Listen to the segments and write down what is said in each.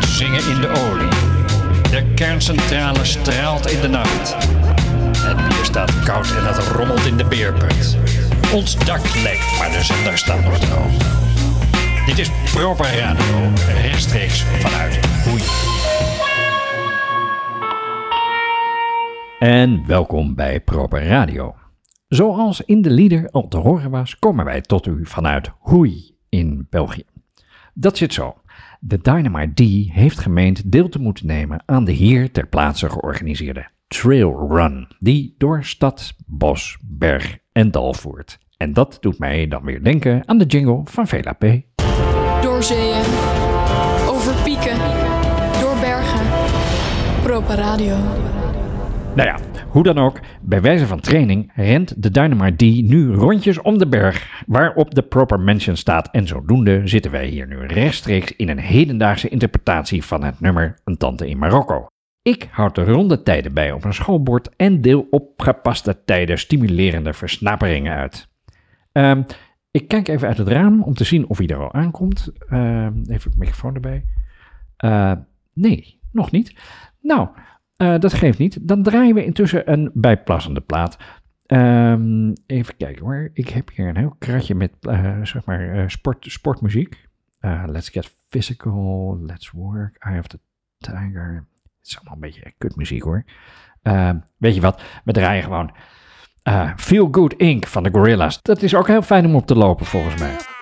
Zingen in de olie. De kerncentrale straalt in de nacht. Het bier staat koud en het rommelt in de beerput. Ons dak lekt, maar de zender staat nog droog. Dit is Proper Radio, rechtstreeks vanuit Hoei. En welkom bij Proper Radio. Zoals in de lieder al te horen was, komen wij tot u vanuit Hoei in België. Dat zit zo. De Dynamite D heeft gemeend deel te moeten nemen aan de hier ter plaatse georganiseerde Trail Run, die door stad, bos, berg en dal voert. En dat doet mij dan weer denken aan de jingle van Vela P. Door zeeën, over pieken, door bergen. Proper Radio. Nou ja, hoe dan ook, bij wijze van training rent de Dynamite D nu rondjes om de berg waarop de proper mention staat en zodoende zitten wij hier nu rechtstreeks in een hedendaagse interpretatie van het nummer Een Tante in Marokko. Ik houd de ronde tijden bij op een schoolbord en deel op gepaste tijden stimulerende versnaperingen uit. Ehm, ik kijk even uit het raam om te zien of hij er al aankomt. Ehm, even de microfoon erbij. Uh, nee, nog niet. Nou, uh, dat geeft niet. Dan draaien we intussen een bijpassende plaat. Um, even kijken hoor. Ik heb hier een heel kratje met uh, zeg maar uh, sport, sportmuziek. let's get physical. Let's work. I have the tiger. Het is allemaal een beetje kutmuziek hoor. weet je wat? We draaien gewoon Feel Good Inc. van de Gorillas. Dat is ook heel fijn om op te lopen volgens mij.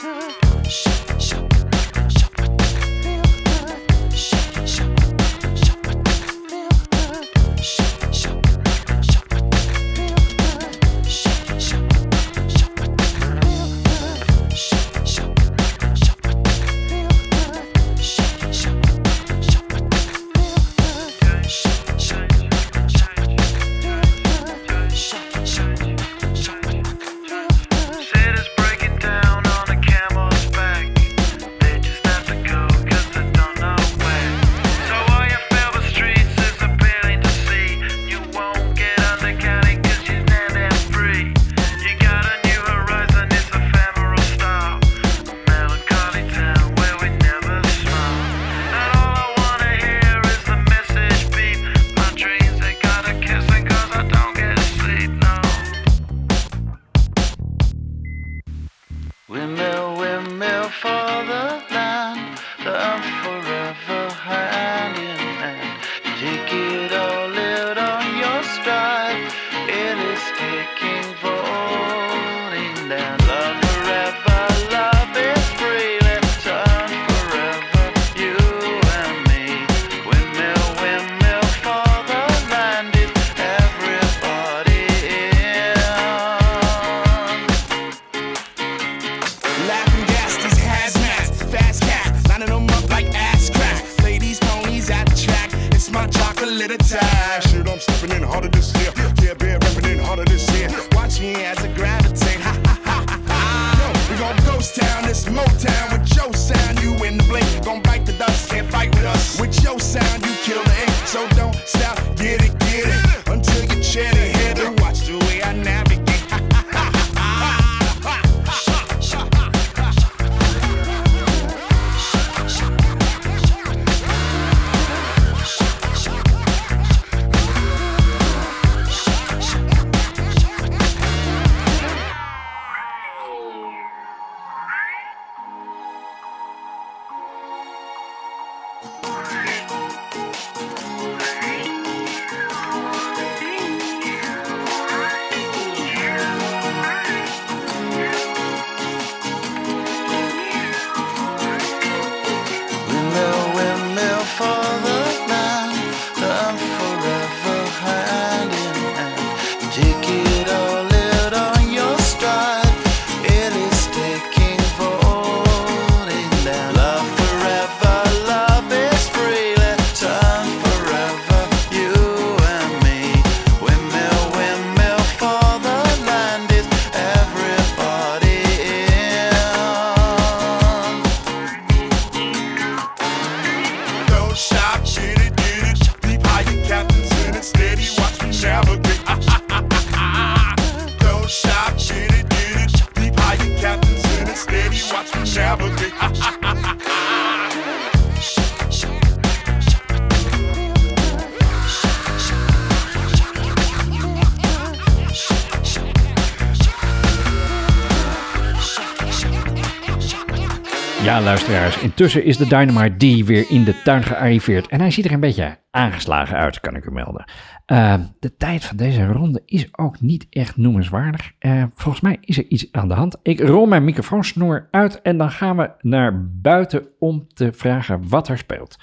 Ja, luisteraars, intussen is de Dynamite D weer in de tuin gearriveerd en hij ziet er een beetje aangeslagen uit, kan ik u melden. Uh, de tijd van deze ronde is ook niet echt noemenswaardig. Uh, volgens mij is er iets aan de hand. Ik rol mijn microfoonsnoer uit en dan gaan we naar buiten om te vragen wat er speelt.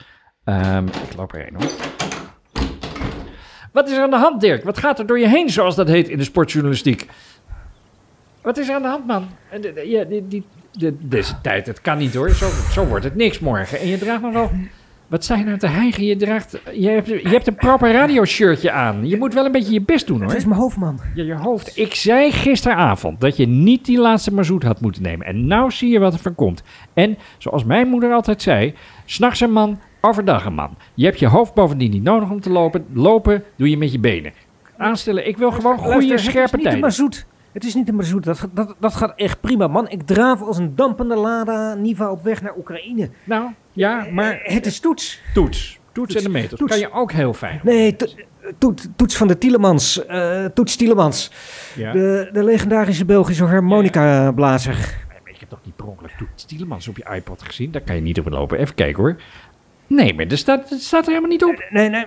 Um, ik loop erheen hoor. Wat is er aan de hand, Dirk? Wat gaat er door je heen, zoals dat heet in de sportjournalistiek? Wat is er aan de hand, man? Ja, die, die, de, deze tijd, het kan niet hoor. Zo, zo wordt het niks morgen. En je draagt nog wel... Wat je nou te hijgen? Je, draagt, je, hebt, je hebt een proper radioshirtje aan. Je moet wel een beetje je best doen hoor. Het is mijn hoofd, man. Ja, je hoofd. Ik zei gisteravond dat je niet die laatste mazoet had moeten nemen. En nou zie je wat er van komt. En zoals mijn moeder altijd zei: s'nachts een man, overdag een man. Je hebt je hoofd bovendien niet nodig om te lopen. Lopen doe je met je benen. Aanstellen, ik wil gewoon goede, scherpe tijden. mazoet. Het is niet een mazoet, dat, dat, dat gaat echt prima, man. Ik draaf als een dampende Lada Niva op weg naar Oekraïne. Nou, ja, maar... Eh, het is toets. Toets. Toets en de meters. Toets. Kan je ook heel fijn. Nee, toet, toets van de Tielemans. Uh, toets Tielemans. Ja. De, de legendarische Belgische harmonica-blazer. Ik heb toch niet per ongeluk Toets Tielemans op je iPod gezien? Daar kan je niet op lopen. Even kijken hoor. Nee, maar er staat er helemaal niet op. Nee, nee.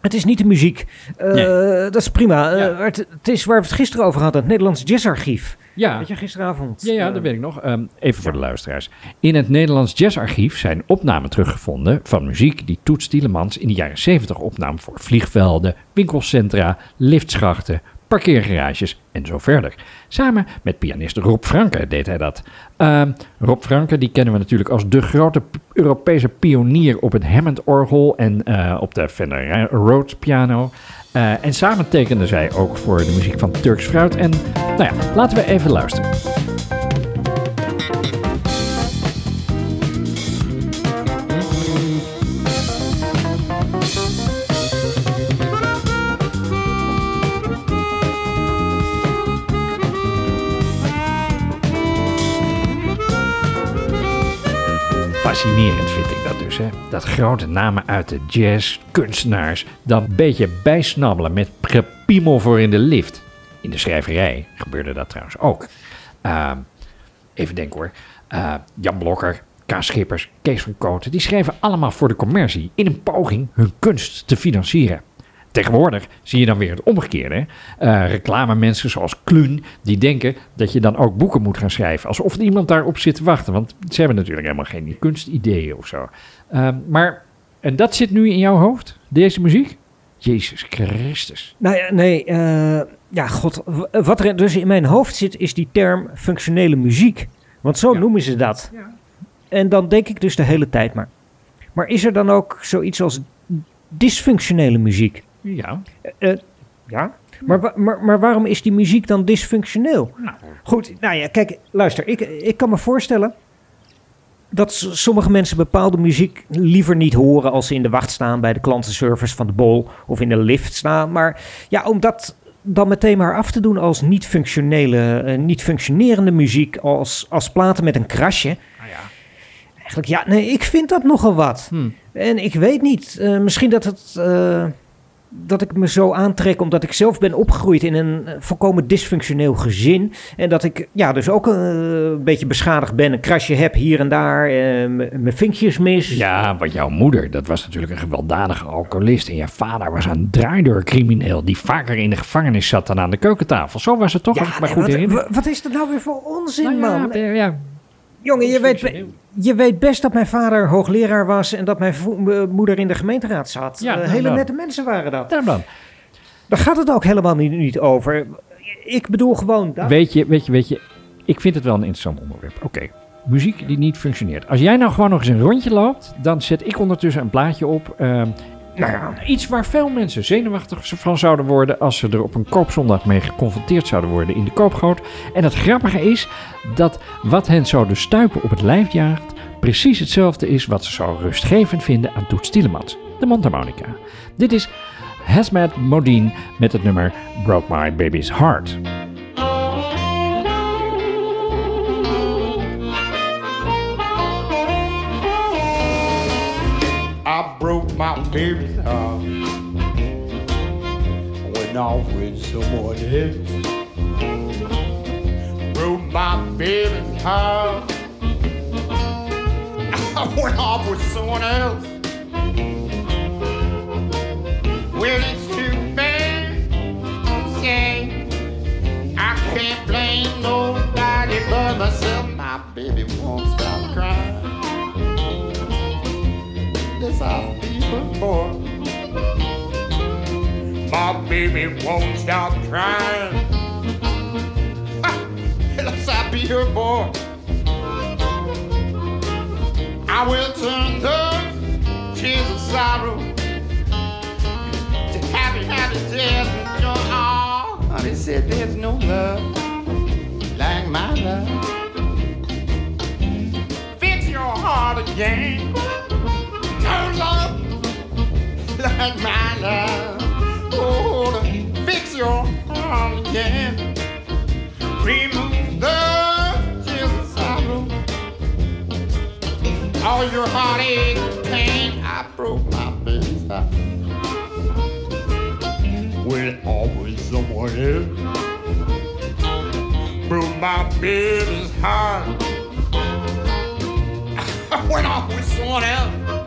Het is niet de muziek. Uh, Dat is prima. Uh, het, het, is waar we het gisteren over hadden. Het Nederlands Jazzarchief. Ja. Weet je, gisteravond. Ja, ja dat weet ik nog. Um, even voor de luisteraars. In het Nederlands Jazzarchief zijn opnamen teruggevonden van muziek die Toets Tielemans in de jaren 70 opnam voor vliegvelden, winkelcentra, liftschachten, parkeergarages en zo verder. Samen met pianist Rob Franke deed hij dat. Uh, Rob Franke, die kennen we natuurlijk als de grote Europese pionier op het Hammond-orgel en uh, op de Fender Rhodes piano. Uh, en samen tekenden zij ook voor de muziek van Turks Fruit. En nou ja, laten we even luisteren. Fascinerend vind ik dat dus. Hè? Dat grote namen uit de jazz, kunstenaars, dan een beetje bijsnabbelen met gepiemel voor in de lift. In de schrijverij gebeurde dat trouwens ook. Uh, even denken hoor. Uh, Jan Blokker, K. Schippers, Kees van Kooten, die schreven allemaal voor de commercie in een poging hun kunst te financieren. Tegenwoordig zie je dan weer het omgekeerde. Uh, reclamemensen zoals Kluun, die denken dat je dan ook boeken moet gaan schrijven. Alsof er iemand daarop zit te wachten. Want ze hebben natuurlijk helemaal geen kunstideeën of zo. Uh, maar, en dat zit nu in jouw hoofd, deze muziek? Jezus Christus. Nou ja, nee, uh, ja, god. Wat er dus in mijn hoofd zit, is die term functionele muziek. Want zo ja. noemen ze dat. Ja. En dan denk ik dus de hele tijd maar. Maar is er dan ook zoiets als dysfunctionele muziek? Ja. Uh, ja. Maar, maar, maar waarom is die muziek dan dysfunctioneel? Nou. Goed, nou ja, kijk, luister. Ik, ik kan me voorstellen dat sommige mensen bepaalde muziek liever niet horen als ze in de wacht staan bij de klantenservice van de bol of in de lift staan. Maar ja, om dat dan meteen maar af te doen als niet functionele, uh, niet functionerende muziek, als, als platen met een krasje. Ah, ja. Eigenlijk, ja, nee, ik vind dat nogal wat. Hmm. En ik weet niet, uh, misschien dat het. Uh, dat ik me zo aantrek omdat ik zelf ben opgegroeid in een volkomen dysfunctioneel gezin. En dat ik ja, dus ook uh, een beetje beschadigd ben. Een krasje heb hier en daar. Uh, mijn vinkjes mis. Ja, want jouw moeder, dat was natuurlijk een gewelddadige alcoholist. En je vader was een draaideurcrimineel die vaker in de gevangenis zat dan aan de keukentafel. Zo was het toch, ja, als ik me goed herinner. Wat is dat nou weer voor onzin, nou ja, man? Ja, Jongen, je weet, je weet best dat mijn vader hoogleraar was en dat mijn moeder in de gemeenteraad zat. Ja, uh, hele nette mensen waren dat. Daar dan. Daar gaat het ook helemaal niet, niet over. Ik bedoel gewoon dat. Weet je, weet je, weet je, ik vind het wel een interessant onderwerp. Oké, okay. muziek die niet functioneert. Als jij nou gewoon nog eens een rondje loopt, dan zet ik ondertussen een plaatje op. Uh, nou ja, iets waar veel mensen zenuwachtig van zouden worden als ze er op een koopzondag mee geconfronteerd zouden worden in de koopgoot. En het grappige is dat wat hen zo de stuipen op het lijf jaagt, precies hetzelfde is wat ze zo rustgevend vinden aan Toets Tielemans, de mondharmonica. Dit is Hazmat Modine met het nummer Broke My Baby's Heart. Broke my. Um, went off with someone else. Broke my baby's heart. I went off with someone else. Well, it's too bad. Say, I can't blame nobody but myself. My baby won't stop crying. This I'll be boy. My baby won't stop crying. Yes, I'll be her boy. I will turn those tears of sorrow to happy, happy tears of joy. Oh, honey said there's no love like my love. Fix your heart again. Like my love. Oh, to fix your heart again. Remove the tears of sorrow all your heartache pain. I broke my heart. When always someone else broke my baby's heart. I went off with someone else.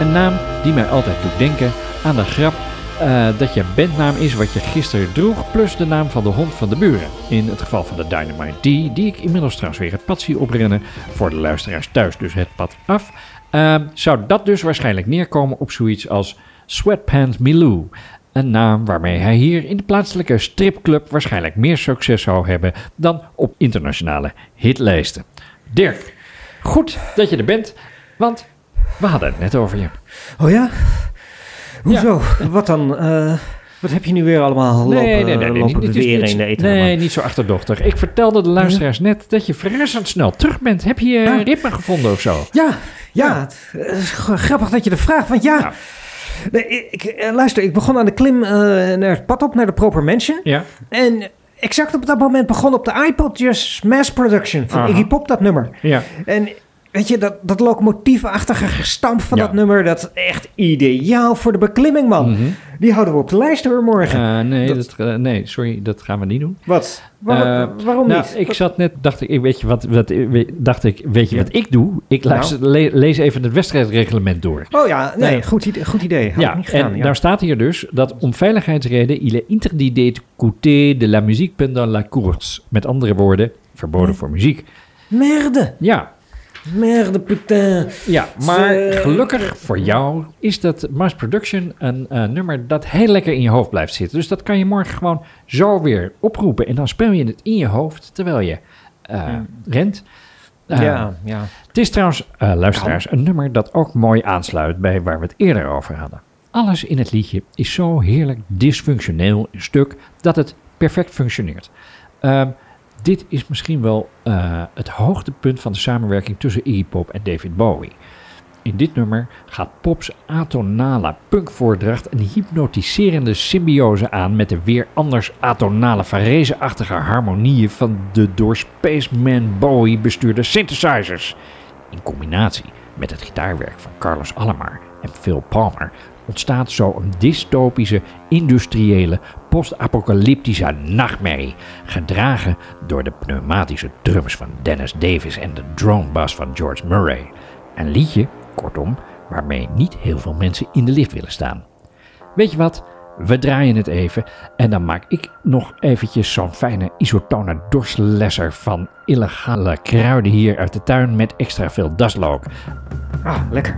Een naam die mij altijd doet denken aan de grap eh, dat je bandnaam is wat je gisteren droeg, plus de naam van de hond van de buren. In het geval van de Dynamite D, die ik inmiddels trouwens weer het pad zie oprennen, voor de luisteraars thuis dus het pad af, eh, zou dat dus waarschijnlijk neerkomen op zoiets als Sweatpants Milou. Een naam waarmee hij hier in de plaatselijke stripclub waarschijnlijk meer succes zou hebben dan op internationale hitlijsten. Dirk, goed dat je er bent, want we hadden het net over je. Oh ja? Hoezo? Wat dan? Eh, wat heb je nu weer allemaal lopen, lopen niet- niet- beweren niet- in de eten? Nee, niet zo achterdochtig. Ik vertelde de luisteraars net dat je verrassend snel terug bent. Heb je Ja. ritme gevonden of zo? Ja, ja. is g- grappig dat je dat vraagt. Want ja, Ja. nee, ik, eh, luister, ik begon aan de klim eh, naar het pad op, naar de Proper Mansion. Ja. En exact op dat moment begon op de iPod Just Mass Production van. Iggy Pop dat nummer. Ja. En weet je, dat, dat locomotiefachtige gestamp van Ja. dat nummer, dat is echt ideaal voor de beklimming, man. Mhm. Die houden we op de lijst hoor morgen. Eh, nee, Dat- dat, eh, nee, sorry, dat gaan we niet doen. Wat? Waar- Eh, waarom nou, niet? ik zat net, dacht ik, weet je wat, wat we- dacht ik, weet je Ja. wat ik doe? Ik Nou. le- lees even het wedstrijdreglement door. Oh ja, nee. Goed, idee, goed idee. Had ik Ja, niet gedaan, en ja. daar staat hier dus dat om veiligheidsreden il est interdit d'écouter de la musique pendant la course. Met andere woorden, verboden voor muziek. Merde, Ja, merde putain. Ja, maar gelukkig voor jou is dat Mass Production een eh, nummer dat heel lekker in je hoofd blijft zitten. Dus dat kan je morgen gewoon zo weer oproepen. En dan speel je het in je hoofd terwijl je eh, rent. Eh, ja, ja. Het is trouwens, eh, luisteraars, een nummer dat ook mooi aansluit bij waar we het eerder over hadden. Alles in het liedje is zo heerlijk dysfunctioneel een stuk dat het perfect functioneert. Ehm, dit is misschien wel eh, het hoogtepunt van de samenwerking tussen Iggy Pop en David Bowie. In dit nummer gaat Pops atonale punkvoordracht een hypnotiserende symbiose aan met de weer anders atonale farese-achtige harmonieën van de door Spaceman Bowie bestuurde synthesizers. In combinatie met het gitaarwerk van Carlos Alomar en Phil Palmer ontstaat zo een dystopische, industriële, post-apocalyptische nachtmerrie, gedragen door de pneumatische drums van Dennis Davis en de drone bass van George Murray. Een liedje, kortom, waarmee niet heel veel mensen in de lift willen staan. Weet je wat? We draaien het even en dan maak ik nog eventjes zo'n fijne isotone dorslesser van illegale kruiden hier uit de tuin met extra veel daslook. Ah, lekker.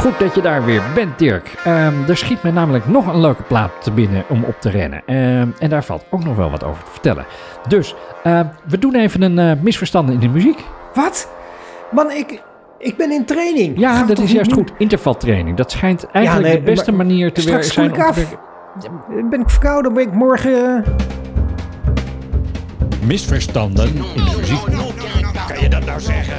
Goed dat je daar weer bent, Dirk. Ehm, er schiet me namelijk nog een leuke plaat te binnen om op te rennen. Ehm, en daar valt ook nog wel wat over te vertellen. Dus, ehm, we doen even een eh, misverstand in de muziek. Wat? Man, ik, ik ben in training. Ja, dat is juist goed. Intervaltraining. Dat schijnt eigenlijk nee, de beste maar manier te straks werken zijn ik om te af. Ben ik verkouden, ben ik morgen... eh, Misverstanden in de muziek. Kan je dat nou zeggen?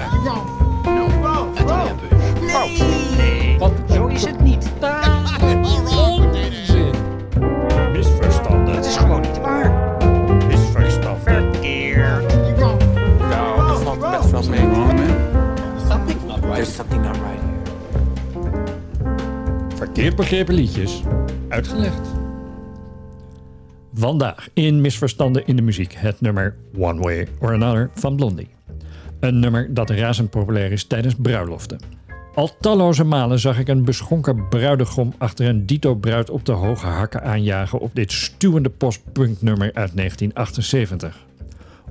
Verkeerd begrepen liedjes. Uitgelegd. Vandaag in Misverstanden in de muziek het nummer One Way or Another van Blondie. Een nummer dat razend populair is tijdens bruiloften. Al talloze malen zag ik een beschonken bruidegom achter een dito-bruid op de hoge hakken aanjagen op dit stuwende postpunknummer uit 1978.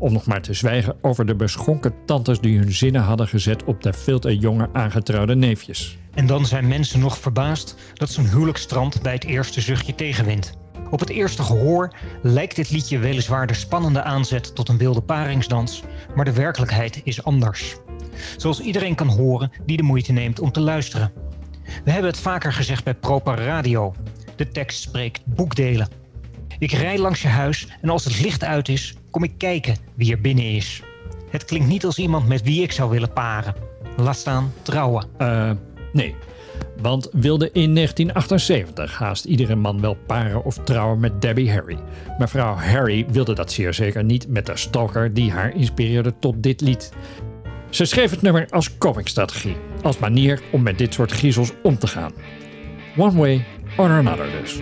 Om nog maar te zwijgen over de beschonken tantes die hun zinnen hadden gezet op de veel te jonge aangetrouwde neefjes. En dan zijn mensen nog verbaasd dat zo'n huwelijk strandt bij het eerste zuchtje tegenwind. Op het eerste gehoor lijkt dit liedje weliswaar de spannende aanzet tot een wilde paringsdans, maar de werkelijkheid is anders. Zoals iedereen kan horen die de moeite neemt om te luisteren. We hebben het vaker gezegd bij Proper Radio. De tekst spreekt boekdelen. Ik rij langs je huis en als het licht uit is, kom ik kijken wie er binnen is. Het klinkt niet als iemand met wie ik zou willen paren. Laat staan trouwen. Eh, nee. Want wilde in 1978 haast iedere man wel paren of trouwen met Debbie Harry. Mevrouw Harry wilde dat zeer zeker niet met de stalker die haar inspireerde tot dit lied. Ze schreef het nummer als copingstrategie, als manier om met dit soort griezels om te gaan. One way or another dus.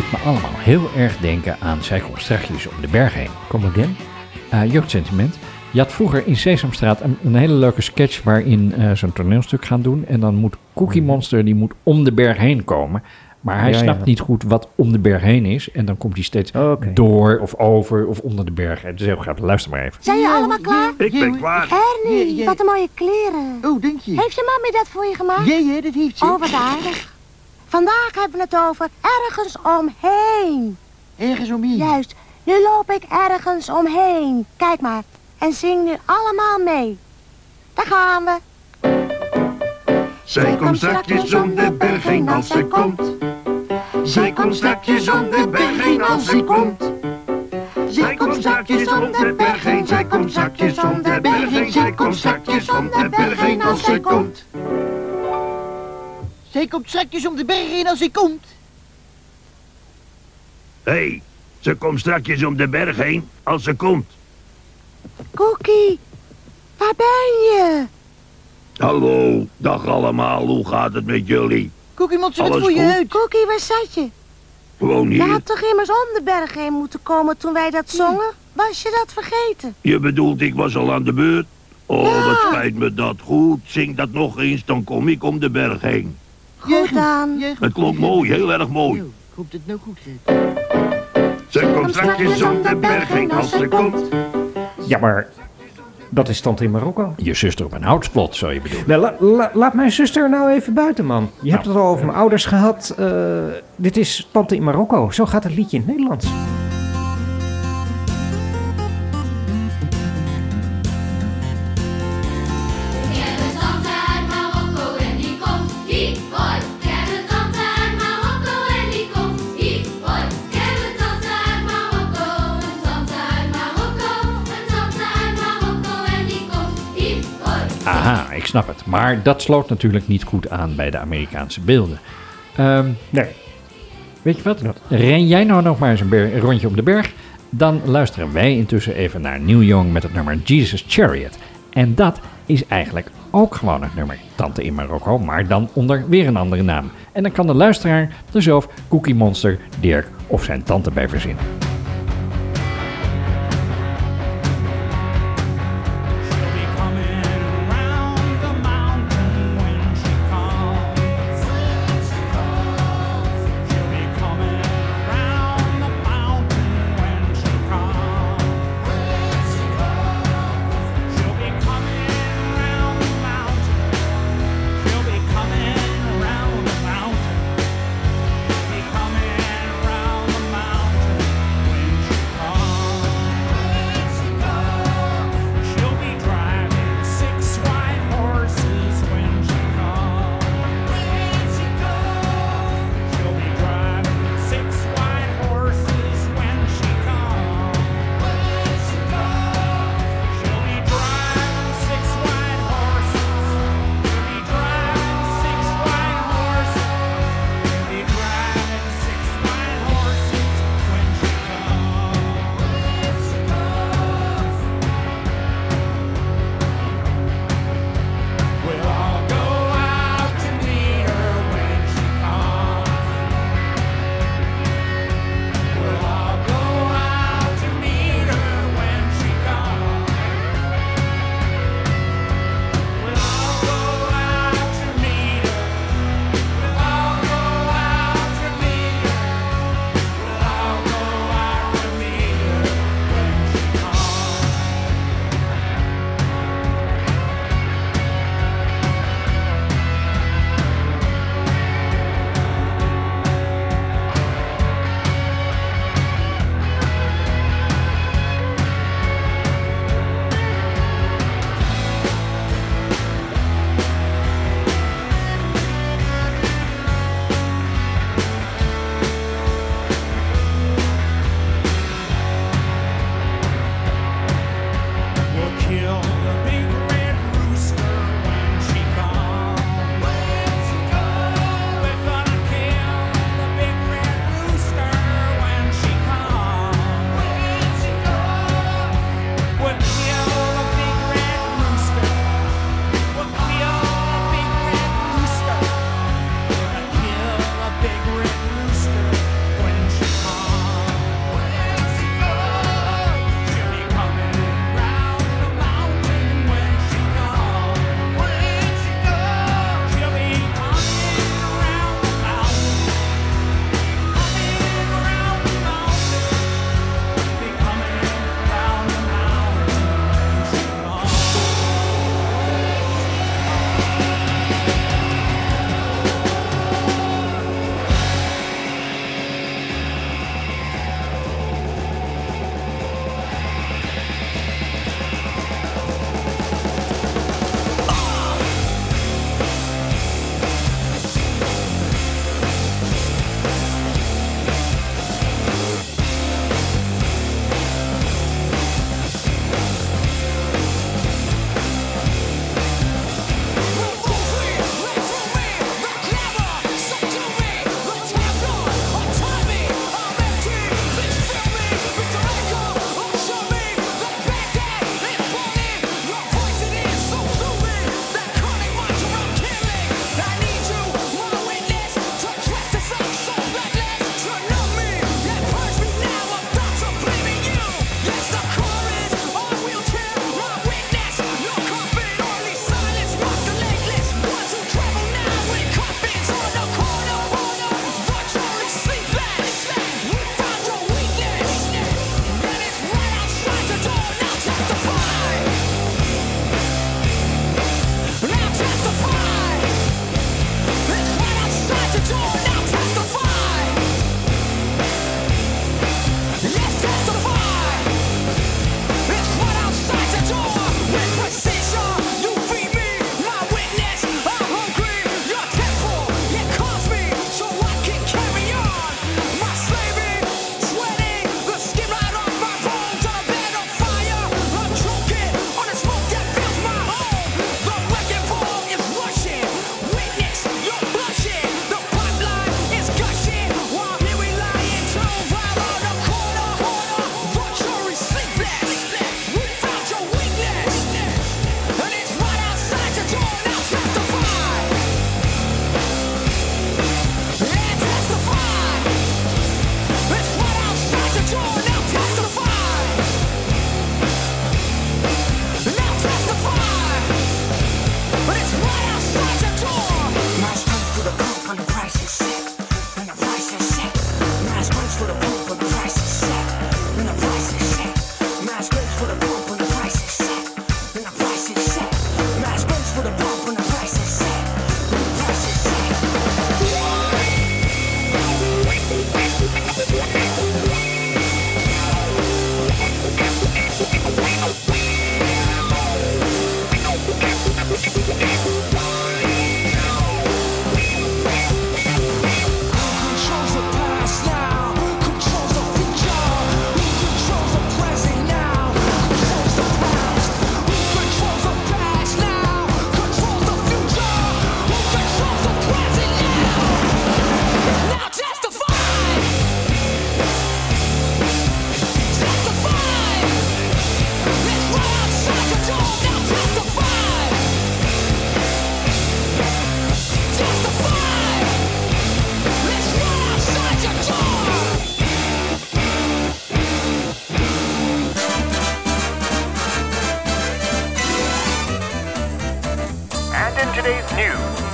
Dit me allemaal heel erg denken aan Zij komt strakjes om de berg heen. Come again? Eh, jeugdsentiment. Je had vroeger in Sesamstraat een, een hele leuke sketch waarin eh, zo'n toneelstuk gaan doen. En dan moet Cookie Monster die moet om de berg heen komen. Maar hij Ja, snapt ja. niet goed wat om de berg heen is. En dan komt hij steeds Oké. door of over of onder de berg. Het is heel grappig. Luister maar even. Zijn jullie allemaal klaar? Ik ben klaar. Ernie, wat een mooie kleren. Oh, dank je. Heeft je mami dat voor je gemaakt? Ja, ja, dat heeft ze. Oh, wat aardig. Vandaag hebben we het over ergens omheen. Ergens omheen. Juist, nu loop ik ergens omheen. Kijk maar, en zing nu allemaal mee. Daar gaan we. Zij komt strakjes om de berg heen als ze komt. Zij komt strakjes om de berg heen als ze komt. Zij komt strakjes om de berg heen, zij komt strakjes om de berg heen, zij komt strakjes om de berg heen als ze komt. Zij komt strakjes om de berg heen als ze komt. Hé, hey, ze komt strakjes om de berg heen als ze komt. Cookie, waar ben je? Hallo, dag allemaal, hoe gaat het met jullie? Cookie Monster, wat Alles voel je uit? Cookie, waar zat je? Gewoon Je hier. had toch immers om de berg heen moeten komen toen wij dat zongen? Was je dat vergeten? Je bedoelt, ik was al aan de beurt? Oh, Ja. wat spijt me dat. Goed, zing dat nog eens, dan kom ik om de berg heen. Goed dan. Het klonk mooi, heel erg mooi. Ik hoop dat het nou goed gaat. Ze komt strakjes om de berg heen als ze komt. Ja, maar dat is tante in Marokko. Je zuster op een houtsplot, zou je bedoelen. Nou, la- la- laat mijn zuster nou even buiten, man. Je hebt het al over mijn ouders gehad. Eh, dit is Tante in Marokko. Zo gaat het liedje in het Nederlands. Ik snap het. Maar dat sloot natuurlijk niet goed aan bij de Amerikaanse beelden. Ehm, Nee. weet je wat? Ren jij nou nog maar eens een, rondje om de berg? Dan luisteren wij intussen even naar Neil Young met het nummer Jesus Chariot. En dat is eigenlijk ook gewoon het nummer Tante in Marokko, maar dan onder weer een andere naam. En dan kan de luisteraar er zelf Cookie Monster, Dirk of zijn tante bij verzinnen.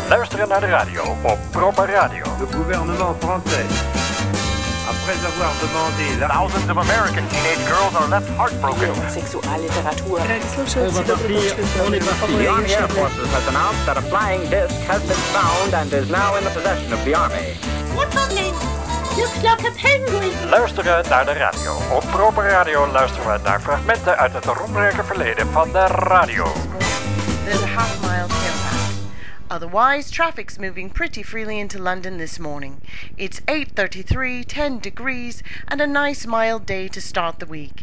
Luisteren naar de radio op Proper Radio. Le gouvernement français, après avoir demandé la... Thousands of American teenage girls are left heartbroken. Sexualliteratur. The Army Air Forces has announced that a flying disc has been found and is now in the possession of the Army. Looks like a penguin. Luisteren naar de radio. Op Proper Radio luisteren we naar fragmenten uit het roemrijke verleden van de radio. There's a half mile. Otherwise, traffic's moving pretty freely into London this morning. It's 8:33, 10 degrees, and a nice mild day to start the week.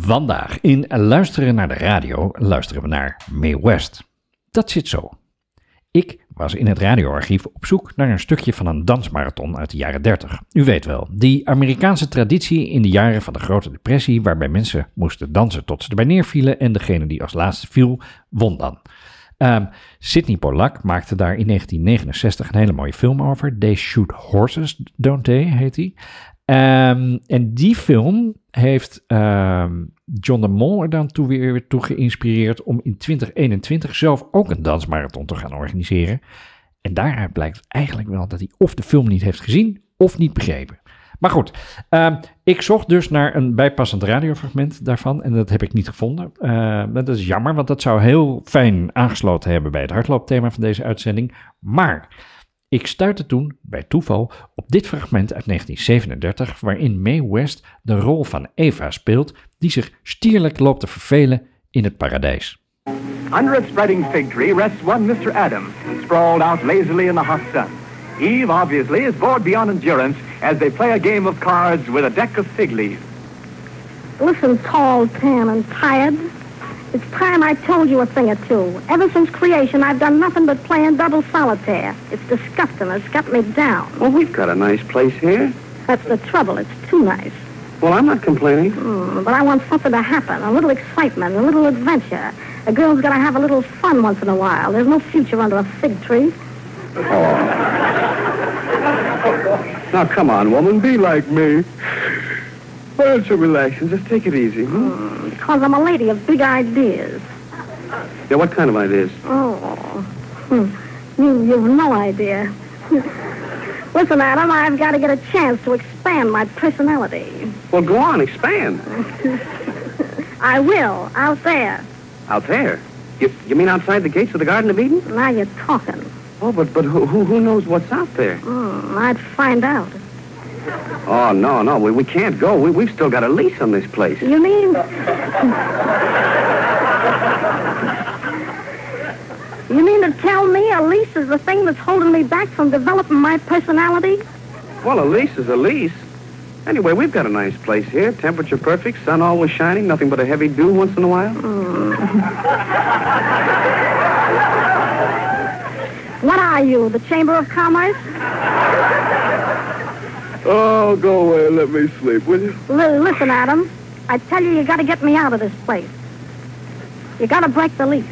Vandaag in Luisteren naar de radio luisteren we naar Mae West. Dat zit zo. Ik was in het radioarchief op zoek naar een stukje van een dansmarathon uit de jaren 30. U weet wel, die Amerikaanse traditie in de jaren van de Grote Depressie, waarbij mensen moesten dansen tot ze erbij neervielen en degene die als laatste viel, won dan. Ehm Sidney Pollack maakte daar in 1969 een hele mooie film over. They Shoot Horses, Don't They, heet die. Ehm, en die film heeft ehm, John de Mol er dan toe weer toe geïnspireerd om in 2021 zelf ook een dansmarathon te gaan organiseren. En daaruit blijkt eigenlijk wel dat hij of de film niet heeft gezien of niet begrepen. Maar goed, ehm, ik zocht dus naar een bijpassend radiofragment daarvan en dat heb ik niet gevonden. Eh, dat is jammer, want dat zou heel fijn aangesloten hebben bij het hardloopthema van deze uitzending. Maar ik stuitte toen bij toeval op dit fragment uit 1937, waarin Mae West de rol van Eva speelt, die zich stierlijk loopt te vervelen in het paradijs. Under its spreading fig tree rests one Mr. Adam, sprawled out lazily in the hot sun. Eve, obviously, is bored beyond endurance as they play a game of cards with a deck of fig leaves. Listen, tall, tan, and tired. It's time I told you a thing or two. Ever since creation, I've done nothing but playing double solitaire. It's disgusting. It's got me down. Well, we've got a nice place here. That's the trouble. It's too nice. Well, I'm not complaining. Mm, but I want something to happen. A little excitement, a little adventure. A girl's got to have a little fun once in a while. There's no future under a fig tree. Now, come on, woman, be like me. Why don't you relax and just take it easy, hmm? Because I'm a lady of big ideas. Yeah, what kind of ideas? Oh, hmm. you, you've no idea. Listen, Adam, I've got to get a chance to expand my personality. Well, go on, expand. I will, out there. Out there? You, you mean outside the gates of the Garden of Eden? Now you're talking. Oh, but but who who, knows what's out there? Hmm, I'd find out. Oh, no, no, we, we can't go. We, we've still got a lease on this place. You mean... you mean to tell me a lease is the thing that's holding me back from developing my personality? Well, a lease is a lease. Anyway, we've got a nice place here. Temperature perfect, sun always shining, nothing but a heavy dew once in a while. What are you, the Chamber of Commerce? Oh, go away and let me sleep, will you? L- listen, Adam. I tell you, you got to get me out of this place. You got to break the lease.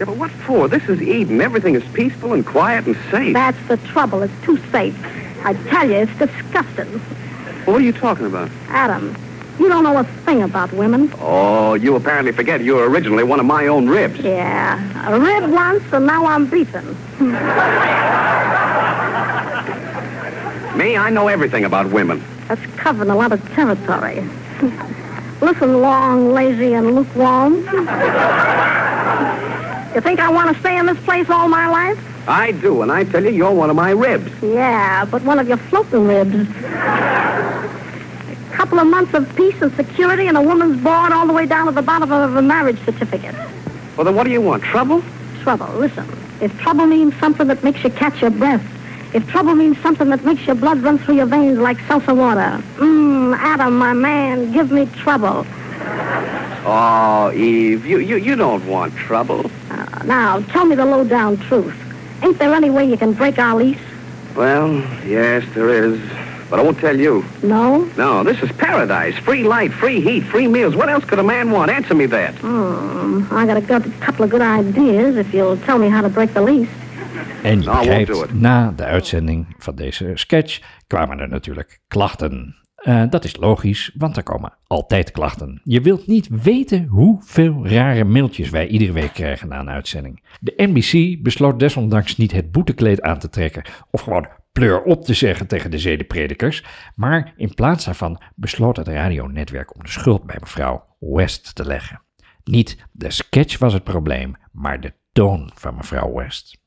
Yeah, but what for? This is Eden. Everything is peaceful and quiet and safe. That's the trouble. It's too safe. I tell you, it's disgusting. Well, what are you talking about? Adam, you don't know a thing about women. Oh, you apparently forget you were originally one of my own ribs. Yeah, a rib once, and now I'm beaten. Me, I know everything about women. That's covering a lot of territory. Listen, long, lazy, and lukewarm. You think I want to stay in this place all my life? I do, and I tell you, you're one of my ribs. Yeah, but one of your floating ribs. A couple of months of peace and security and a woman's board all the way down to the bottom of a marriage certificate. Well, then what do you want? Trouble? Trouble, listen. If trouble means something that makes you catch your breath, if trouble means something that makes your blood run through your veins like salsa water, mmm, Adam, my man, give me trouble. Oh, Eve, you, you, you don't want trouble. Uh, now, tell me the low-down truth. Ain't there any way you can break our lease? Well, yes, there is. But I won't tell you. No? No, this is paradise. Free light, free heat, free meals. What else could a man want? Answer me that. Hmm, I got a couple of good ideas if you'll tell me how to break the lease. En je begrijpt, na de uitzending van deze sketch kwamen er natuurlijk klachten. Eh, dat is logisch, want er komen altijd klachten. Je wilt niet weten hoeveel rare mailtjes wij iedere week krijgen na een uitzending. De NBC besloot desondanks niet het boetekleed aan te trekken of gewoon pleur op te zeggen tegen de zedenpredikers, maar in plaats daarvan besloot het radionetwerk om de schuld bij mevrouw West te leggen. Niet de sketch was het probleem, maar de toon van mevrouw West.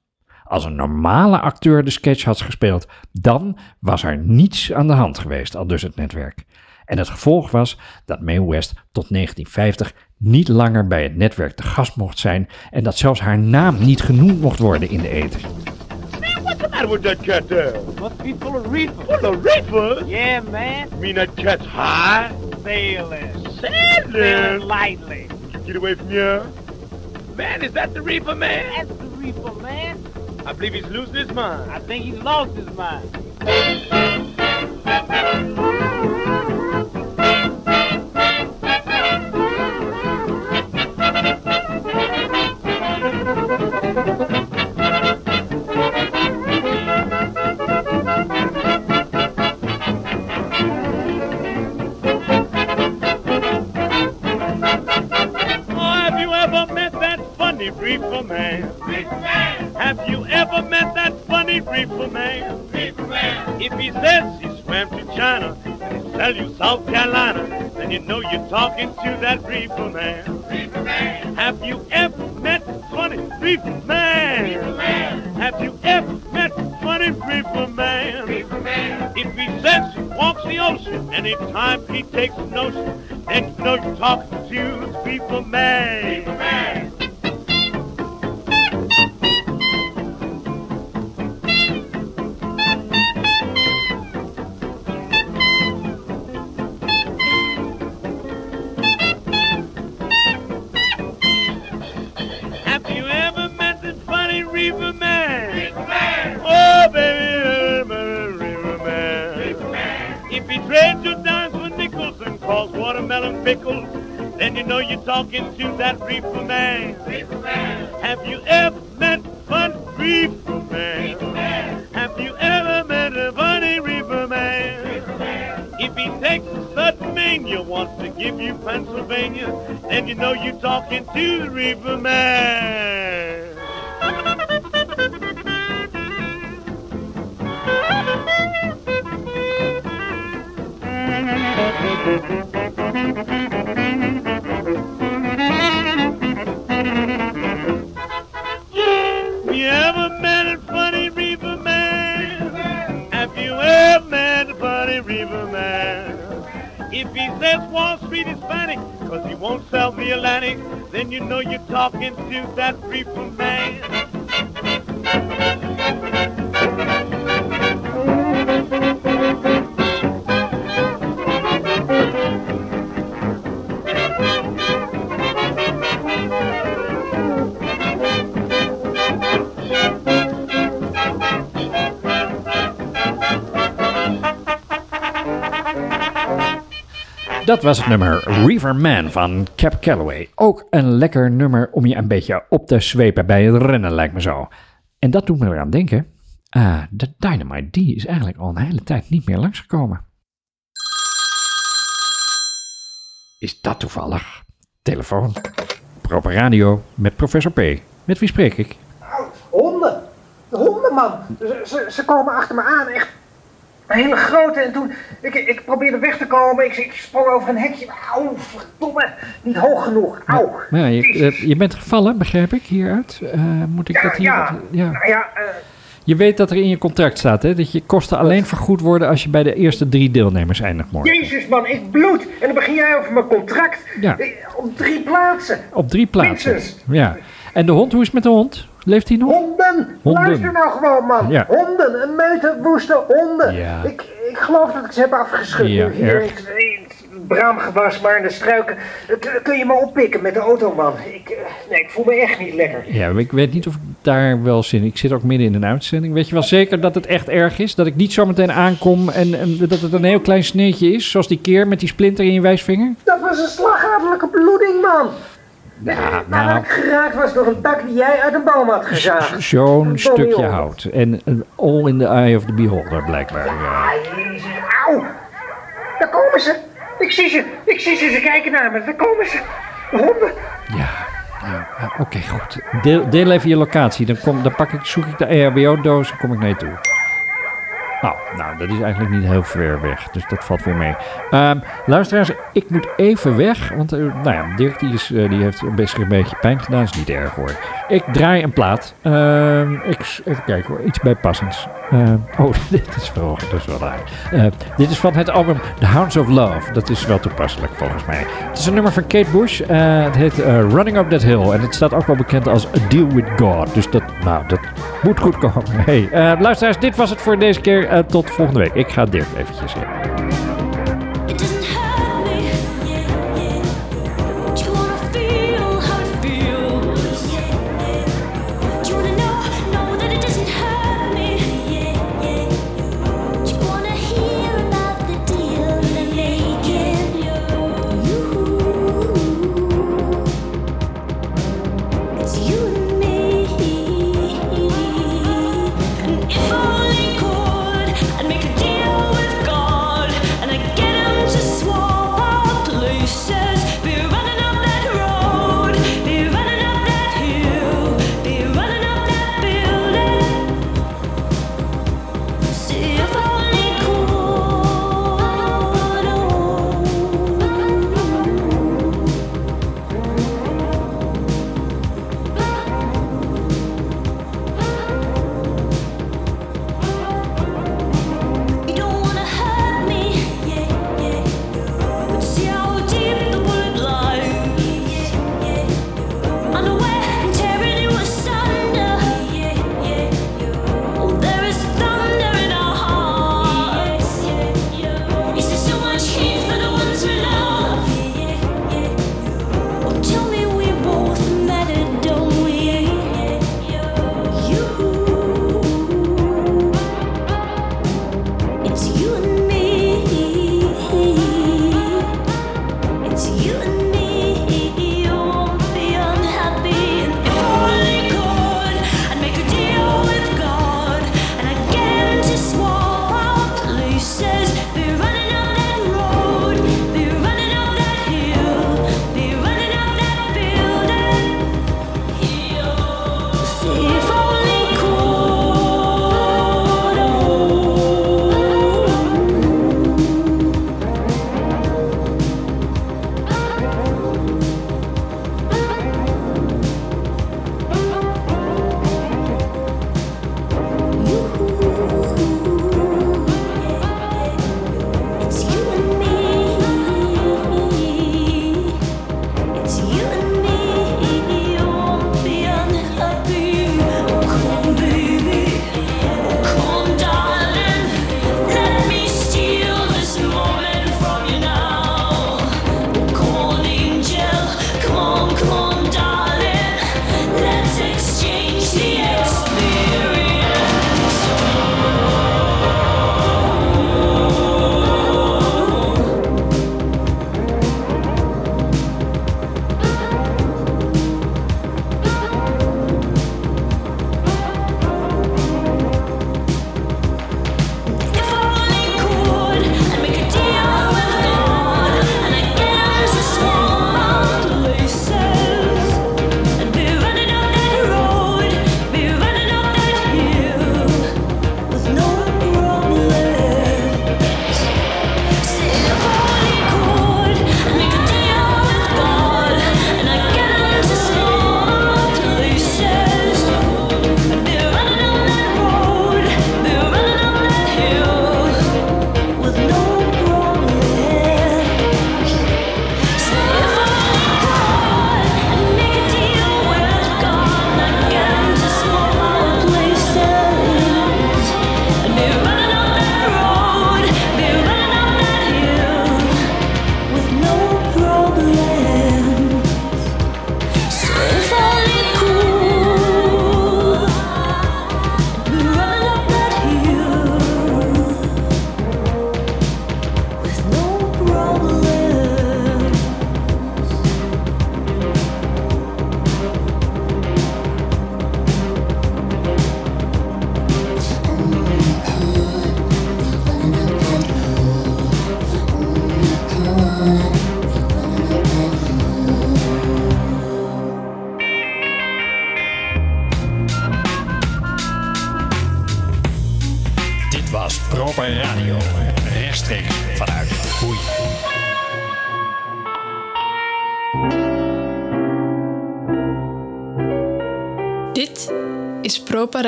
Als een normale acteur de sketch had gespeeld, dan was er niets aan de hand geweest, al dus het netwerk. En het gevolg was dat Mae West tot 1950 niet langer bij het netwerk te gast mocht zijn en dat zelfs haar naam niet genoemd mocht worden in de ether. What's the matter with that cat there? Must be full of reefer. Full of reefer? Yeah, man. Mean that cat's high? Sailing. Sailing? Sailing lightly. Get away from here. Man, is that the reefer, man? That's the reefer, man. I believe he's losing his mind. I think he's lost his mind. Funny reefer man? Have you ever met that funny reefer man? If he says he swam to China and he sell you South Carolina, then you know you're talking to that reefer man. Man. Have you ever met funny reefer man? Have you ever met funny reefer man? If he says he walks the ocean anytime he takes a notion, then you know you're talking to the reefer man. Man. Talking to that Reaper Man. Man! Have you ever met fun Reaper Man? Man! Have you ever met a funny Reaper Man? Man! If he takes a sudden mania, wants to give you Pennsylvania, then you know you're talking to the Reaper Man. Talking to that Reaper Man. Dat was het nummer River Man van Cap Calloway. Ook een lekker nummer om je een beetje op te zwepen bij het rennen, lijkt me zo. En dat doet me eraan denken. Ah, de Dynamite D is eigenlijk al een hele tijd niet meer langsgekomen. Is dat toevallig? Telefoon. Proper radio met professor P. Met wie spreek ik? Honden. De honden, man. Ze, ze komen achter me aan, echt. Een hele grote. En toen, ik, ik probeerde weg te komen. Ik, ik sprong over een hekje. Auw, verdomme. Niet hoog genoeg. Auw. Ja, je, eh, je bent gevallen, begrijp ik, hieruit. Eh, moet ik Ja, dat hier... ja. ja. Nou ja, eh, Je weet dat er in je contract staat, hè? Dat je kosten alleen vergoed worden als je bij de eerste drie deelnemers eindigt morgen. Jezus, man, ik bloed. En dan begin jij over mijn contract. Ja. Op drie plaatsen. Op drie plaatsen. Minstens. Ja. En de hond, hoe is het met de hond? Leeft hij nog? Honden. Honden. Luister nou gewoon, man. Ja. Honden. Een meter woeste honden. Ja. Ik, ik geloof dat ik ze heb afgeschud. Ja, hier in het- in het braamgewas, maar in de struiken. Eh, Kun, je me oppikken met de auto, man? Ik, eh, nee, ik voel me echt niet lekker. Ja, ik weet niet of ik daar wel zin in... Ik zit ook midden in een uitzending. Weet je wel zeker dat het echt erg is? Dat ik niet zo meteen aankom en, en dat het een heel klein sneetje is? Zoals die keer met die splinter in je wijsvinger? Dat was een slagadelijke bloeding, man. Ja, nou... ik geraakt was door een tak die jij uit een boom had gezaagd. Zo'n Een stukje hout. En eh, all in the eye of the beholder, blijkbaar. Ja. Jezus, auw. daar komen ze. Ik zie ze, ik zie ze, ze kijken naar me. Daar komen ze. De honden. Ja, ja, oké, goed. Deel, deel even je locatie. Dan, kom, dan pak ik, zoek ik de EHBO-doos en kom ik naar je toe. Nou, nou, dat is eigenlijk niet heel ver weg, dus dat valt weer mee. Ehm, luisteraars, ik moet even weg, want eh, nou ja, Dirk die is, eh, die heeft best een beetje pijn gedaan, is niet erg hoor. Ik draai een plaat. Ehm, ik, even kijken hoor, iets bijpassends. Ehm, oh, dit is wel, dat is wel raar. Dit is van het album The Hounds of Love. Dat is wel toepasselijk volgens mij. Het is een nummer van Kate Bush. eh, het heet Running Up That Hill. En het staat ook wel bekend als A Deal With God. Dus dat, nou, dat moet goed komen. Hey, luisteraars, dit was het voor deze keer. Eh, tot volgende week. Ik ga Dirk eventjes in.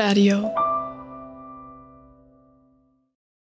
Radio.